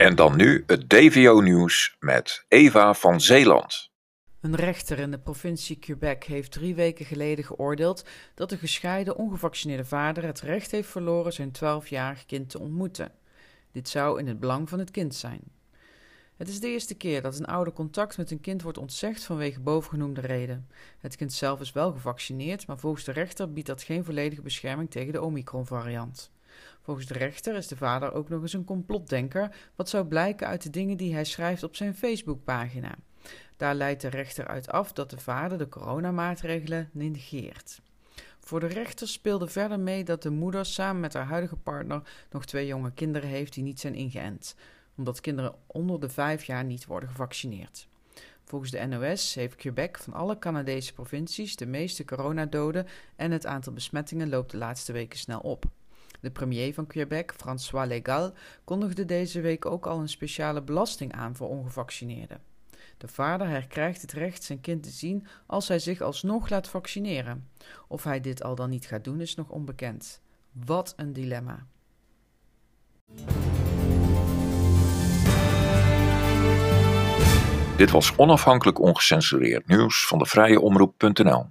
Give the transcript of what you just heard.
En dan nu het DVO-nieuws met Eva van Zeeland. Een rechter in de provincie Quebec heeft drie weken geleden geoordeeld dat de gescheiden ongevaccineerde vader het recht heeft verloren zijn 12-jarig kind te ontmoeten. Dit zou in het belang van het kind zijn. Het is de eerste keer dat een ouder contact met een kind wordt ontzegd vanwege bovengenoemde reden. Het kind zelf is wel gevaccineerd, maar volgens de rechter biedt dat geen volledige bescherming tegen de Omicron-variant. Volgens de rechter is de vader ook nog eens een complotdenker, wat zou blijken uit de dingen die hij schrijft op zijn Facebookpagina. Daar leidt de rechter uit af dat de vader de coronamaatregelen negeert. Voor de rechter speelde verder mee dat de moeder samen met haar huidige partner nog twee jonge kinderen heeft die niet zijn ingeënt, omdat kinderen onder de vijf jaar niet worden gevaccineerd. Volgens de NOS heeft Quebec van alle Canadese provincies de meeste coronadoden en het aantal besmettingen loopt de laatste weken snel op. De premier van Quebec, François Legal, kondigde deze week ook al een speciale belasting aan voor ongevaccineerden. De vader herkrijgt het recht zijn kind te zien als hij zich alsnog laat vaccineren. Of hij dit al dan niet gaat doen is nog onbekend. Wat een dilemma. Dit was onafhankelijk ongecensureerd nieuws van de vrije omroep.nl.